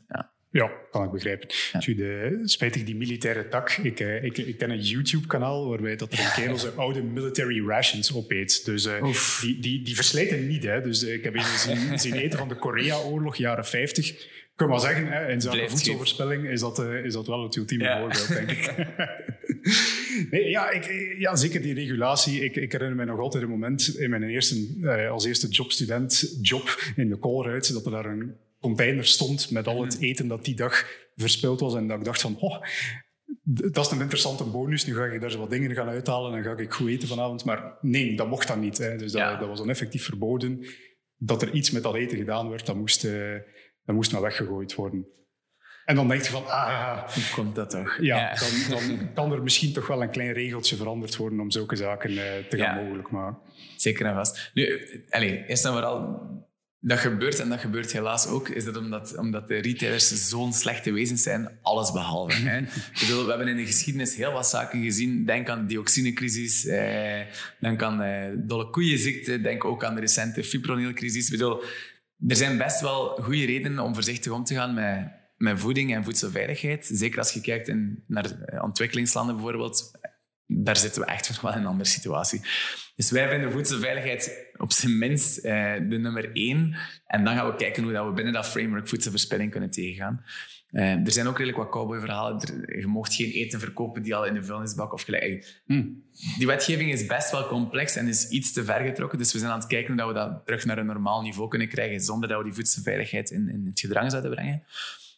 Ja. Ja, kan ik begrijpen. Ja. De, spijtig die militaire tak. Ik, uh, ik, ik ken een YouTube-kanaal waarbij dat er een kerel zijn oude military rations opeet. Dus uh, die, die, die verslijten niet. Hè. Dus uh, ik heb eens zien, [laughs] zien eten van de Korea-oorlog, jaren 50 kan wel zeggen, hè, in zaken voedselverspilling is dat, uh, is dat wel het ultieme ja. voorbeeld, denk ik. [laughs] nee, ja, ik, ja, zeker die regulatie. Ik, ik herinner me nog altijd een moment in mijn eerste, uh, als eerste jobstudent job in de Colruyt, dat er daar een container stond met al het mhm. eten dat die dag verspild was. En dat ik dacht van, oh, dat is een interessante bonus. Nu ga ik daar zo wat dingen gaan uithalen en ga ik goed eten vanavond. Maar nee, dat mocht dan niet. Hè. Dus dat, dat was dan effectief verboden. Dat er iets met dat eten gedaan werd, dat moest... Uh, dat moest maar weggegooid worden. En dan denk je van, ah... Hoe komt dat toch? Ja, Dan, dan, kan er misschien toch wel een klein regeltje veranderd worden om zulke zaken uh, te gaan mogelijk maken. Zeker en vast. Nu, allez, eerst en vooral, dat gebeurt, en dat gebeurt helaas ook, is dat omdat, omdat de retailers zo'n slechte wezens zijn, alles behalve. Hè. [laughs] bedoel, we hebben in de geschiedenis heel wat zaken gezien. Denk aan de dioxinecrisis, eh, denk aan eh, dolle koeienziekte, denk ook aan de recente fipronilcrisis. Ik bedoel, er zijn best wel goede redenen om voorzichtig om te gaan met, met voeding en voedselveiligheid. Zeker als je kijkt in, naar eh, ontwikkelingslanden bijvoorbeeld. Daar zitten we echt [laughs] wel in een andere situatie. Dus wij vinden voedselveiligheid op zijn minst eh, de nummer één. En dan gaan we kijken hoe dat we binnen dat framework voedselverspilling kunnen tegengaan. Uh, er zijn ook redelijk wat cowboy-verhalen. Je mocht geen eten verkopen die al in de vuilnisbak of gelijk. Hmm. Die wetgeving is best wel complex en is iets te ver getrokken. Dus we zijn aan het kijken hoe we dat terug naar een normaal niveau kunnen krijgen zonder dat we die voedselveiligheid in, in het gedrang zouden brengen.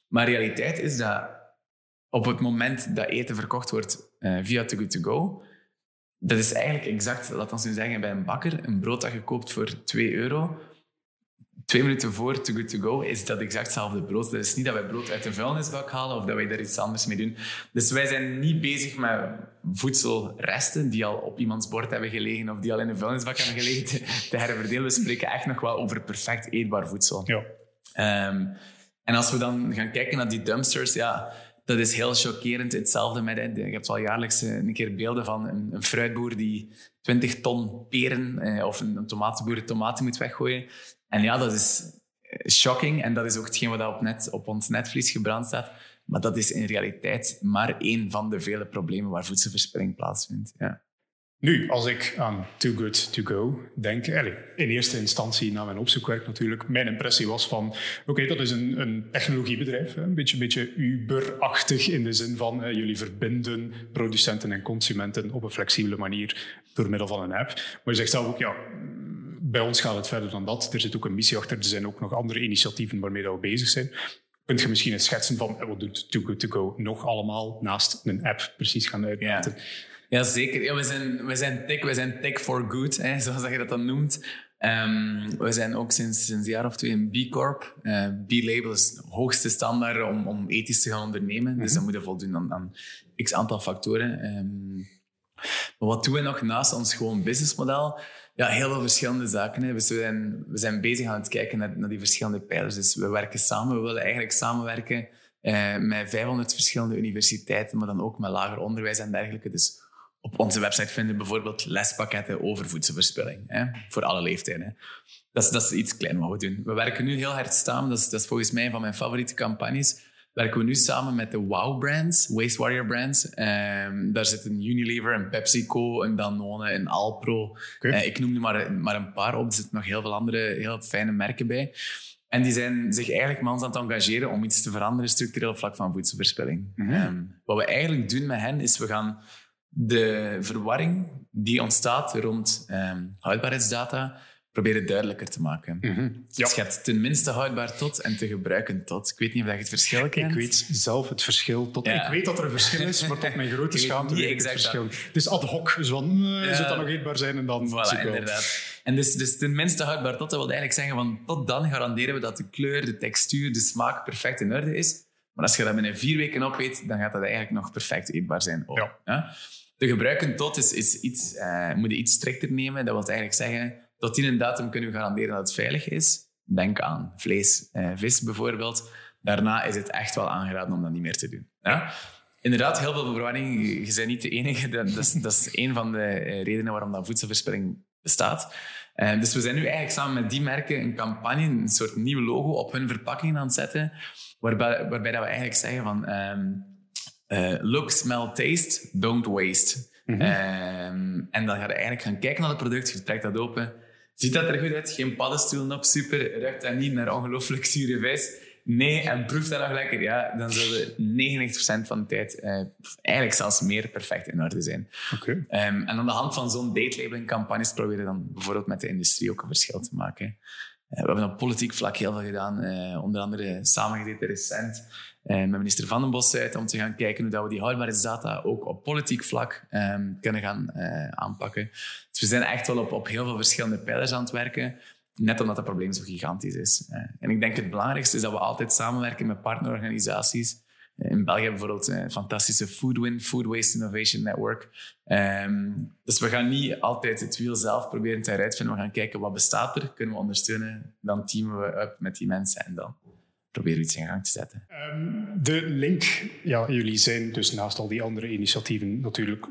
Maar de realiteit is dat op het moment dat eten verkocht wordt uh, via Too Good To Go, dat is eigenlijk exact, laten we zeggen, bij een bakker, een brood dat je koopt voor 2 euro, twee minuten voor To Good To Go is dat exact hetzelfde brood. Het is niet dat wij brood uit de vuilnisbak halen of dat wij daar iets anders mee doen. Dus wij zijn niet bezig met voedselresten die al op iemands bord hebben gelegen of die al in een vuilnisbak hebben gelegen te, te herverdelen. We spreken echt nog wel over perfect eetbaar voedsel. Ja. Ehm, en als we dan gaan kijken naar die dumpsters, ja, dat is heel chockerend. Hetzelfde met, je hebt wel jaarlijks eh, een keer beelden van een, een fruitboer die 20 ton peren eh, of een, een tomatenboer tomaten moet weggooien. En ja, dat is eh, shocking. En dat is ook hetgeen wat op, net, op ons netvlies gebrand staat. Maar dat is in realiteit maar één van de vele problemen waar voedselverspilling plaatsvindt. Ja. Nu, als ik aan Too Good To Go denk, in eerste instantie na mijn opzoekwerk natuurlijk, mijn impressie was van, oké, dat is een, een technologiebedrijf, een beetje, beetje Uber-achtig in de zin van, uh, jullie verbinden producenten en consumenten op een flexibele manier door middel van een app. Maar je zegt zelf ook, ja, bij ons gaat het verder dan dat. Er zit ook een missie achter, er zijn ook nog andere initiatieven waarmee we bezig zijn. Kunt je misschien eens schetsen van, eh, wat doet Too Good To Go nog allemaal naast een app precies gaan uitmaken? Zeker. Ja, we, zijn, we zijn tech, we zijn tech for good, hè, [laughs] zoals je dat dan noemt. Um, we zijn ook sinds, sinds een jaar of twee een B Corp. Uh, B-label is de hoogste standaard om, om ethisch te gaan ondernemen. Dus mhm. dat moet je voldoen aan, aan x aantal factoren. Um, maar wat doen we nog naast ons gewoon businessmodel? Ja, heel veel verschillende zaken. Hè. Dus we, zijn, we zijn bezig aan het kijken naar, naar die verschillende pijlers. Dus we werken samen. We willen eigenlijk samenwerken uh, met 500 verschillende universiteiten, maar dan ook met lager onderwijs en dergelijke. Dus op onze website vinden bijvoorbeeld lespakketten over voedselverspilling. Hè, voor alle leeftijden. Dat is, dat is iets klein wat we doen. We werken nu heel hard samen. Dat is, dat is volgens mij een van mijn favoriete campagnes. Werken we nu samen met de Wow-brands, Waste Warrior brands. Um, daar zitten Unilever, een PepsiCo, een Danone, een Alpro. Uh, ik noem er maar, maar een paar op. Er zitten nog heel veel andere heel fijne merken bij. En die zijn zich eigenlijk mans aan het engageren om iets te veranderen structureel vlak van voedselverspilling. Mm -hmm. wat we eigenlijk doen met hen is we gaan de verwarring die ontstaat rond um, houdbaarheidsdata proberen duidelijker te maken. Mm -hmm. ja. Dus je hebt tenminste houdbaar tot en te gebruiken tot. Ik weet niet of je het verschil kent. Ik weet zelf het verschil tot. Ik weet dat er een verschil is, maar tot mijn grote schaamte weet ik het verschil. Is ad hoc, dus van, uh, ja. zou dat nog eetbaar zijn en dan... Voilà, inderdaad. En dus, dus tenminste houdbaar tot, dat wil eigenlijk zeggen van tot dan garanderen we dat de kleur, de textuur, de smaak perfect in orde is. Maar als je dat binnen vier weken opeet, dan gaat dat eigenlijk nog perfect eetbaar zijn. Ook. Ja. De gebruiken tot is, is iets, uh, moet iets strikter nemen. Dat wil eigenlijk zeggen, tot die een datum kunnen we garanderen dat het veilig is. Denk aan vlees, uh, vis bijvoorbeeld. Daarna is het echt wel aangeraden om dat niet meer te doen. Ja? Inderdaad, heel veel verwarring. Je bent niet de enige. [laughs] Dat, dat, is, een van de eh, redenen waarom dat voedselverspilling bestaat. Dus we zijn nu eigenlijk samen met die merken een campagne, een soort nieuw logo op hun verpakking aan het zetten, waarbij, waarbij dat we eigenlijk zeggen van... Um, uh, look, smell, taste, don't waste. Mm -hmm. um, en dan ga je eigenlijk gaan kijken naar het product, je trekt dat open. Ziet dat er goed uit? Geen paddenstoelen op, super. Ruikt dat niet naar ongelooflijk zure vis? Nee, en proeft dat nog lekker? Ja, dan zullen 99% van de tijd uh, eigenlijk zelfs meer perfect in orde zijn. Okay. Um, en aan de hand van zo'n date labeling campagnes proberen dan bijvoorbeeld met de industrie ook een verschil te maken. Uh, we hebben op politiek vlak heel veel gedaan, uh, onder andere samengezeten recent met minister Van den Bos uit om te gaan kijken hoe dat we die houdbaarheidsdata ook op politiek vlak um, kunnen gaan uh, aanpakken. Dus we zijn echt wel op, op heel veel verschillende pijlers aan het werken, net omdat het probleem zo gigantisch is. Uh, en ik denk het belangrijkste is dat we altijd samenwerken met partnerorganisaties. In België bijvoorbeeld een fantastische Foodwin, Food Waste Innovation Network. Um, dus we gaan niet altijd het wiel zelf proberen te uitvinden. We gaan kijken wat bestaat er, kunnen we ondersteunen. Dan teamen we up met die mensen en dan proberen iets in gang te zetten. Um, de link, ja, jullie zijn dus naast al die andere initiatieven natuurlijk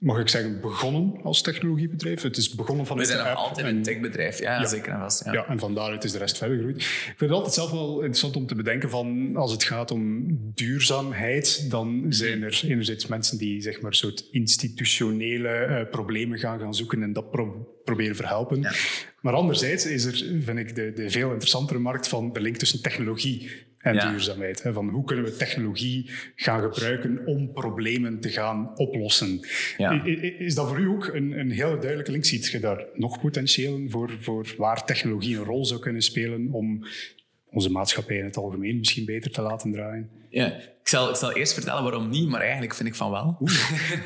mag ik zeggen, begonnen als technologiebedrijf. Het is begonnen van We zijn altijd een techbedrijf, ja, ja, zeker en vast. Ja. ja, en van daaruit is de rest verder gegroeid. Ik vind het altijd zelf wel interessant om te bedenken van, als het gaat om duurzaamheid, dan zijn er enerzijds mensen die zeg maar soort institutionele uh, problemen gaan gaan zoeken en dat pro proberen verhelpen. Ja. Maar anderzijds is er, vind ik, de, de veel interessantere markt van de link tussen technologie en duurzaamheid. Van hoe kunnen we technologie gaan gebruiken om problemen te gaan oplossen? Ja. Is dat voor u ook een, een hele duidelijke link? Ziet je daar nog potentieel voor, voor waar technologie een rol zou kunnen spelen om onze maatschappij in het algemeen misschien beter te laten draaien? Ja, ik zal, ik zal eerst vertellen waarom niet, maar eigenlijk vind ik van wel. [laughs]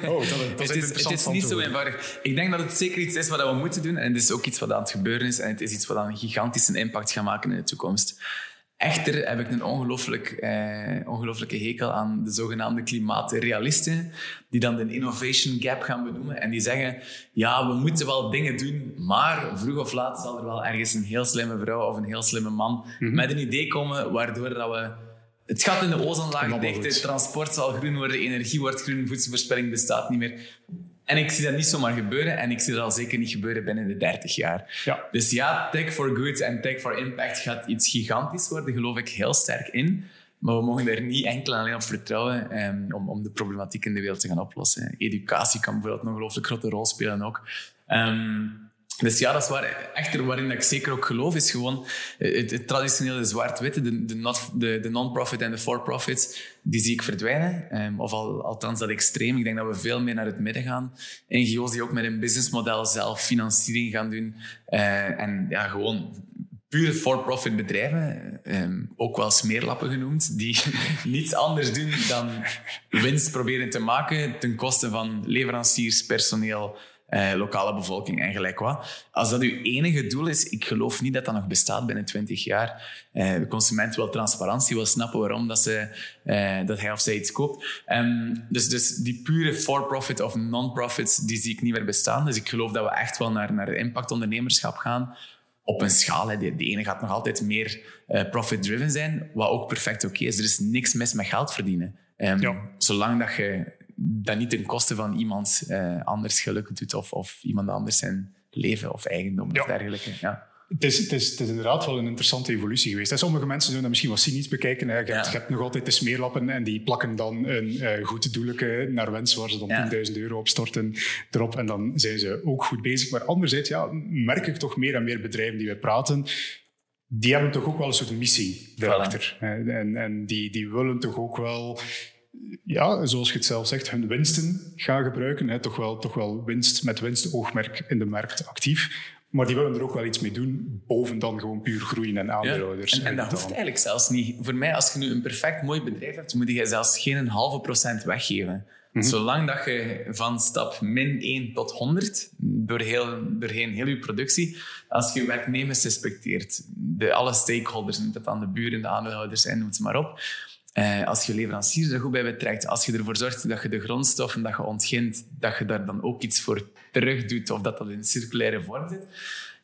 Oh, dat, dat het, is, het is niet zo eenvoudig. Ik denk dat het zeker iets is wat we moeten doen. En het is ook iets wat aan het gebeuren is. En het is iets wat een gigantische impact gaat maken in de toekomst. Echter heb ik een ongelooflijk, eh, ongelooflijke hekel aan de zogenaamde klimaatrealisten, die dan de innovation gap gaan benoemen en die zeggen, ja, we moeten wel dingen doen, maar vroeg of laat zal er wel ergens een heel slimme vrouw of een heel slimme man Mhm. met een idee komen waardoor dat we het gat in de ozonlaag dichten, transport zal groen worden, energie wordt groen, voedselverspilling bestaat niet meer. En ik zie dat niet zomaar gebeuren en ik zie dat al zeker niet gebeuren binnen de 30 jaar. Ja. Dus ja, tech for good en tech for impact gaat iets gigantisch worden, geloof ik heel sterk in. Maar we mogen er niet enkel en alleen op vertrouwen ehm, om, om de problematiek in de wereld te gaan oplossen. Educatie kan bijvoorbeeld een ongelooflijk grote rol spelen ook. Ehm, dus ja, dat is waar. Echter, waarin ik zeker ook geloof, is gewoon eh, het, traditionele zwart-witte, de, de, de, de non-profit en de for-profit, die zie ik verdwijnen. Ehm, of al, althans dat extreem. Ik denk dat we veel meer naar het midden gaan. NGO's die ook met een businessmodel zelf financiering gaan doen. Eh, en ja, gewoon pure for-profit bedrijven, ehm, ook wel smeerlappen genoemd, die [laughs] niets anders doen dan winst proberen te maken ten koste van leveranciers, personeel, eh, lokale bevolking en gelijk wat. Als dat uw enige doel is, ik geloof niet dat dat nog bestaat binnen 20 jaar. Eh, de consument wil transparantie, wil snappen waarom dat, ze, eh, dat hij of zij iets koopt. Ehm, dus, dus die pure for-profit of non-profits, die zie ik niet meer bestaan. Dus ik geloof dat we echt wel naar, naar impactondernemerschap gaan op een schaal. Hè. De, de ene gaat nog altijd meer eh, profit-driven zijn, wat ook perfect oké is. Er is niks mis met geld verdienen. Ehm, Ja. Zolang dat je dat niet ten koste van iemand eh, anders geluk doet of, of iemand anders zijn leven of eigendom Ja. of dergelijke. Ja. Het is, het, is, het is inderdaad wel een interessante evolutie geweest. Sommige mensen zullen dat misschien wat cynisch bekijken. Je, hebt, Ja. je hebt nog altijd de smeerlappen en die plakken dan een eh goed doellijke naar wens waar ze dan Ja. 10.000 euro op storten erop. En dan zijn ze ook goed bezig. Maar anderzijds ja, merk ik toch meer en meer bedrijven die we praten, die hebben toch ook wel een soort missie daarachter. hè. En, en die, die willen toch ook wel ja, zoals je het zelf zegt, hun winsten gaan gebruiken. Hè. Toch, wel, toch wel winst met winstoogmerk in de markt actief. Maar die willen er ook wel iets mee doen, boven dan gewoon puur groeien en aandeelhouders. En, en dat dan- hoeft eigenlijk zelfs niet. Voor mij, als je nu een perfect mooi bedrijf hebt, moet je zelfs geen halve procent weggeven. Mhm. Zolang dat je van stap min 1 tot 100, door heel, doorheen heel je productie, als je werknemers respecteert, de, alle stakeholders, het aan de buren, de aandeelhouders en noem het maar op, eh, als je leveranciers er goed bij betrekt, als je ervoor zorgt dat je de grondstoffen dat je ontgint, dat je daar dan ook iets voor terug doet of dat dat in circulaire vorm zit,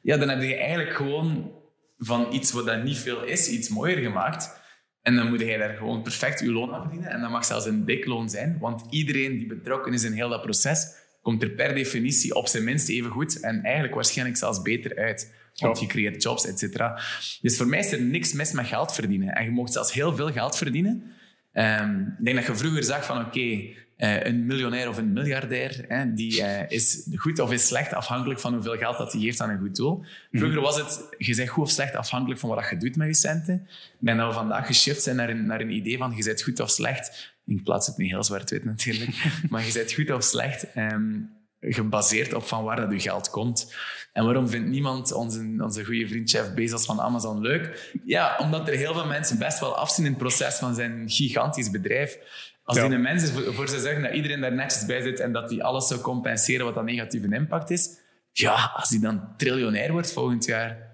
ja, dan heb je eigenlijk gewoon van iets wat dat niet veel is, iets mooier gemaakt. En dan moet jij daar gewoon perfect je loon aan verdienen. En dat mag zelfs een dik loon zijn, want iedereen die betrokken is in heel dat proces, komt er per definitie op zijn minst even goed en eigenlijk waarschijnlijk zelfs beter uit. Want je creëert jobs, et cetera. Dus voor mij is er niks mis met geld verdienen. En je mag zelfs heel veel geld verdienen. Ehm, ik denk dat je vroeger zag van oké, eh, een miljonair of een miljardair, hè, die eh, is goed of is slecht afhankelijk van hoeveel geld dat hij geeft aan een goed doel. Vroeger was het, je bent goed of slecht afhankelijk van wat je doet met je centen. Ik denk dat we vandaag geshift zijn naar een, naar een idee van je bent goed of slecht. Ik plaats het niet heel zwart-wit natuurlijk, [laughs] maar je bent goed of slecht. ehm, gebaseerd op van waar dat je geld komt. En waarom vindt niemand onze, onze goede vriend Jeff Bezos van Amazon leuk? Ja, omdat er heel veel mensen best wel afzien in het proces van zijn gigantisch bedrijf. Als Ja. die een mens is voor, voor ze zeggen dat iedereen daar netjes bij zit en dat die alles zou compenseren wat dat negatieve impact is, ja, als die dan triljonair wordt volgend jaar,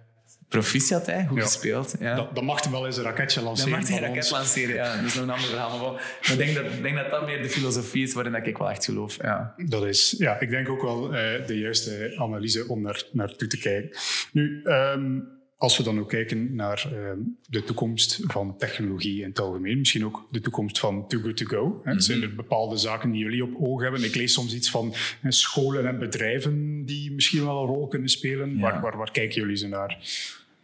proficiat, hè? goed Ja. gespeeld. Ja. Dan, dan mag hij wel eens een raketje lanceren. mag hij een raket ons. lanceren, ja. Dat is nog een ander verhaal. Maar, ik denk dat, denk dat dat meer de filosofie is waarin dat ik wel echt geloof. Ja. Dat is, ja, ik denk ook wel eh, de juiste analyse om naar, naartoe te kijken. Nu, ehm, als we dan ook kijken naar ehm, de toekomst van technologie in het algemeen, misschien ook de toekomst van Too Good To Go. Hè. Zijn er bepaalde zaken die jullie op oog hebben? Ik lees soms iets van scholen en bedrijven die misschien wel een rol kunnen spelen. Ja. Waar, waar, waar kijken jullie ze naar?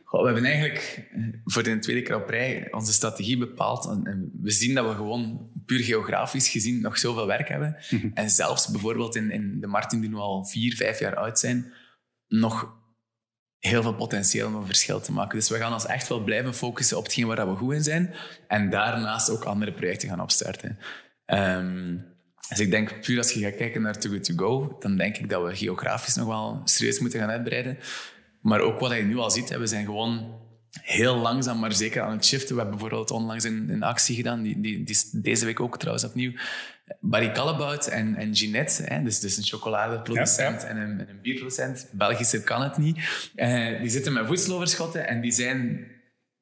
Goh, we hebben eigenlijk eh, voor de tweede keer op rij onze strategie bepaald. En, we zien dat we gewoon puur geografisch gezien nog zoveel werk hebben. En zelfs bijvoorbeeld in, in de markten die nu al vier, vijf jaar oud zijn, nog heel veel potentieel om een verschil te maken. Dus we gaan ons echt wel blijven focussen op hetgeen waar we goed in zijn. En daarnaast ook andere projecten gaan opstarten. Ehm, dus ik denk, puur als je gaat kijken naar Too Good To Go, dan denk ik dat we geografisch nog wel serieus moeten gaan uitbreiden. Maar ook wat je nu al ziet, we zijn gewoon heel langzaam, maar zeker aan het shiften. We hebben bijvoorbeeld onlangs een, een actie gedaan, die, die, deze week ook trouwens opnieuw. Barry Callebaut en, en Ginette, hè, dus, dus een chocoladeproducent en een, een bierproducent. Belgischer kan het niet. Uh, die zitten met voedseloverschotten en die zijn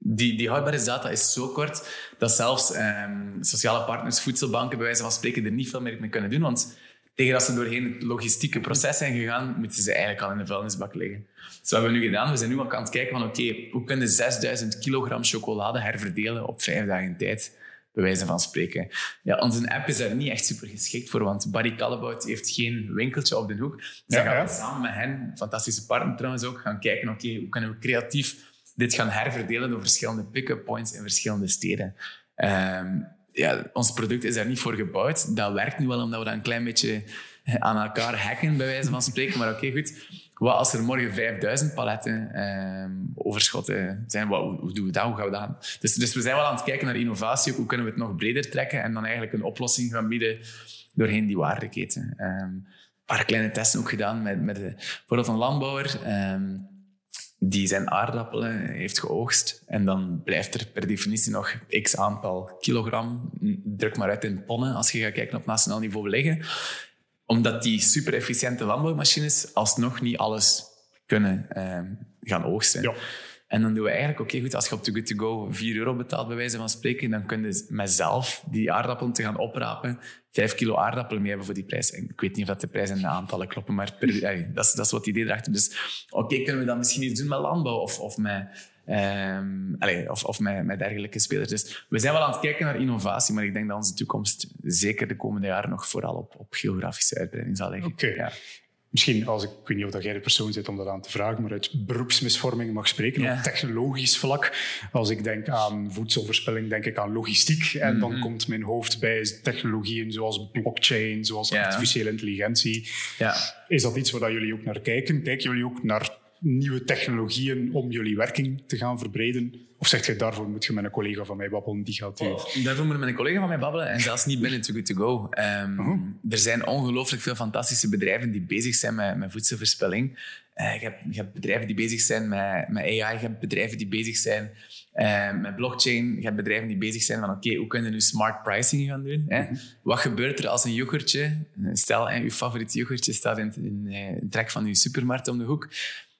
die, die houdbaarheidsdata is zo kort dat zelfs um, sociale partners, voedselbanken, bij wijze van spreken, er niet veel meer mee kunnen doen. Want tegen dat ze doorheen het logistieke proces zijn gegaan, moeten ze eigenlijk al in de vuilnisbak liggen. Dus wat hebben we nu gedaan? We zijn nu ook aan het kijken van oké, hoe kunnen 6000 kilogram chocolade herverdelen op vijf dagen tijd? Bij wijze van spreken. Ja, onze app is daar niet echt super geschikt voor, want Barry Callebout heeft geen winkeltje op de hoek. Dus ja, gaan we samen met hen, fantastische partner trouwens ook, gaan kijken, oké, hoe kunnen we creatief dit gaan herverdelen door verschillende pick-up points in verschillende steden. Um, ja, ons product is daar niet voor gebouwd. Dat werkt nu wel omdat we dat een klein beetje aan elkaar hacken, bij wijze van spreken. Maar oké, goed. Wat als er morgen 5000 paletten eh, overschotten zijn? Wat, hoe, doen we dat? Hoe gaan we dat Dus, dus we zijn wel aan het kijken naar innovatie. Hoe kunnen we het nog breder trekken en dan eigenlijk een oplossing gaan bieden doorheen die waardeketen. Um, een paar kleine testen ook gedaan met, met bijvoorbeeld een landbouwer. Um, die zijn aardappelen heeft geoogst. En dan blijft er per definitie nog x aantal kilogram, druk maar uit in ponnen, als je gaat kijken op nationaal niveau liggen. Omdat die super efficiënte landbouwmachines alsnog niet alles kunnen uh, gaan oogsten. Ja. En dan doen we eigenlijk, oké, goed, als je op Too Good To Go 4 euro betaalt, bij wijze van spreken, dan kun je met zelf die aardappelen te gaan oprapen, 5 kilo aardappelen mee hebben voor die prijs. En ik weet niet of dat de prijs en de aantallen kloppen, maar per, dat, is, dat is wat het idee erachter. Dus oké, kunnen we dan misschien iets doen met landbouw of, of met... Um, allez, of, of met, met, dergelijke spelers. Dus we zijn wel aan het kijken naar innovatie, maar ik denk dat onze toekomst zeker de komende jaren nog vooral op, op geografische uitbreiding zal liggen. Okay. Ja misschien als ik, ik weet niet of jij de persoon zit om dat aan te vragen, maar uit beroepsmisvorming mag spreken op technologisch vlak. Als ik denk aan voedselverspilling, denk ik aan logistiek. En dan mhm. komt mijn hoofd bij technologieën zoals blockchain, zoals artificiële intelligentie. Ja. Is dat iets waar jullie ook naar kijken? Kijken jullie ook naar nieuwe technologieën om jullie werking te gaan verbreden? Of zegt je daarvoor moet je met een collega van mij babbelen, die gaat... Oh, daarvoor moet je met een collega van mij babbelen en zelfs niet binnen Too Good To Go. Um, Er zijn ongelooflijk veel fantastische bedrijven die bezig zijn met, met voedselverspilling. Uh, je, hebt, je, hebt, bedrijven die bezig zijn met, met AI, je hebt bedrijven die bezig zijn uh, met blockchain, je hebt bedrijven die bezig zijn van oké, hoe kunnen we nu smart pricing gaan doen? Hè? Mhm. Wat gebeurt er als een yoghurtje, stel hè, je favoriete yoghurtje staat in, in, in een trek van je supermarkt om de hoek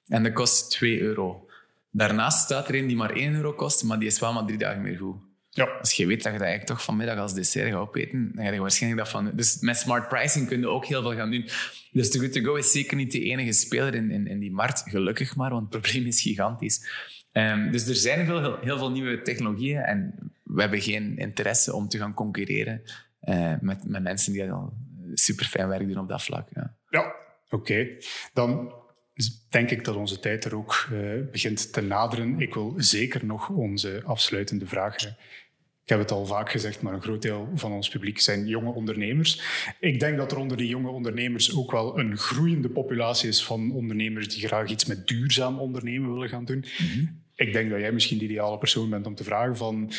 en dat kost 2 euro. Daarnaast staat er een die maar 1 euro kost, maar die is wel maar drie dagen meer goed. Ja. Als je weet dat je dat eigenlijk toch vanmiddag als dessert gaat opeten, dan ga je waarschijnlijk dat van... Dus met smart pricing kun je ook heel veel gaan doen. Dus Too Good To Go is zeker niet de enige speler in, in, in die markt. Gelukkig maar, want het probleem is gigantisch. Um, dus er zijn veel, heel, heel, veel nieuwe technologieën en we hebben geen interesse om te gaan concurreren uh, met, met mensen die al super fijn werk doen op dat vlak. Ja, ja oké. Okay. Dan dus denk ik dat onze tijd er ook uh, begint te naderen. Ik wil zeker nog onze afsluitende vraag. Ik heb het al vaak gezegd, maar een groot deel van ons publiek zijn jonge ondernemers. Ik denk dat er onder die jonge ondernemers ook wel een groeiende populatie is van ondernemers die graag iets met duurzaam ondernemen willen gaan doen. Mhm. Ik denk dat jij misschien de ideale persoon bent om te vragen van...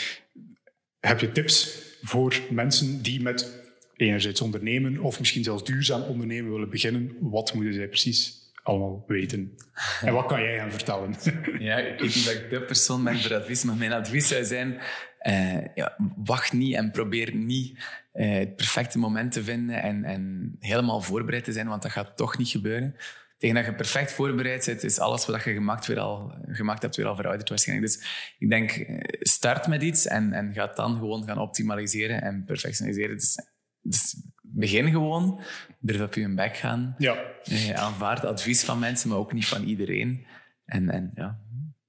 Heb je tips voor mensen die met enerzijds ondernemen of misschien zelfs duurzaam ondernemen willen beginnen? Wat moeten zij precies allemaal weten. En wat kan jij gaan vertellen? [laughs] Ja, ik niet dat ik de persoon ben voor advies, maar mijn advies zou zijn, ja, wacht niet en probeer niet uh, het perfecte moment te vinden en, en helemaal voorbereid te zijn, want dat gaat toch niet gebeuren. Tegen dat je perfect voorbereid bent, is alles wat je gemaakt, weer al, gemaakt hebt weer al verouderd waarschijnlijk. Dus ik denk, eh, start met iets en, en ga dan gewoon gaan optimaliseren en perfectioniseren. Dus, dus begin gewoon, durf op je bek gaan. Ja. Eh, aanvaard advies van mensen, maar ook niet van iedereen. En, en ja.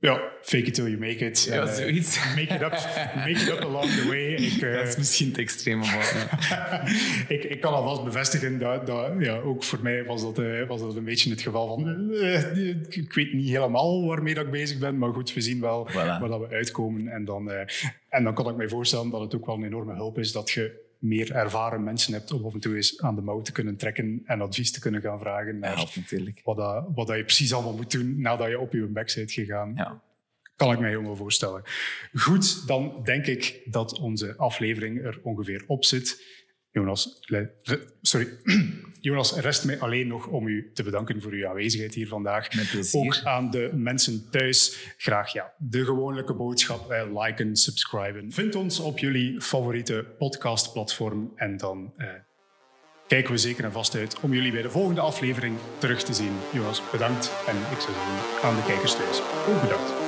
Ja, fake it till you make it. Ja, uh, zoiets. Make it up, make it up along the way. [laughs] Ik, uh, dat is misschien te extreem. Maar, ik, ik kan alvast bevestigen dat, dat ja, ook voor mij was dat, uh, was dat een beetje het geval van... ik weet niet helemaal waarmee dat ik bezig ben, maar goed, we zien wel voilà. waar dat we uitkomen. En dan, en dan kan ik mij voorstellen dat het ook wel een enorme hulp is dat je meer ervaren mensen hebt om af en toe eens aan de mouw te kunnen trekken en advies te kunnen gaan vragen naar ja, natuurlijk. Wat, dat, wat dat je precies allemaal moet doen nadat je op je back bent gegaan. Ja. Kan ik mij helemaal voorstellen. Goed, dan denk ik dat onze aflevering er ongeveer op zit. Jonas, sorry. [clears throat] Jonas, rest mij alleen nog om u te bedanken voor uw aanwezigheid hier vandaag. Ook aan de mensen thuis graag ja, de gewone boodschap, eh, liken, subscriben. Vind ons op jullie favoriete podcastplatform en dan eh, kijken we zeker en vast uit om jullie bij de volgende aflevering terug te zien. Jonas, bedankt en ik zou zeggen aan de kijkers thuis ook bedankt.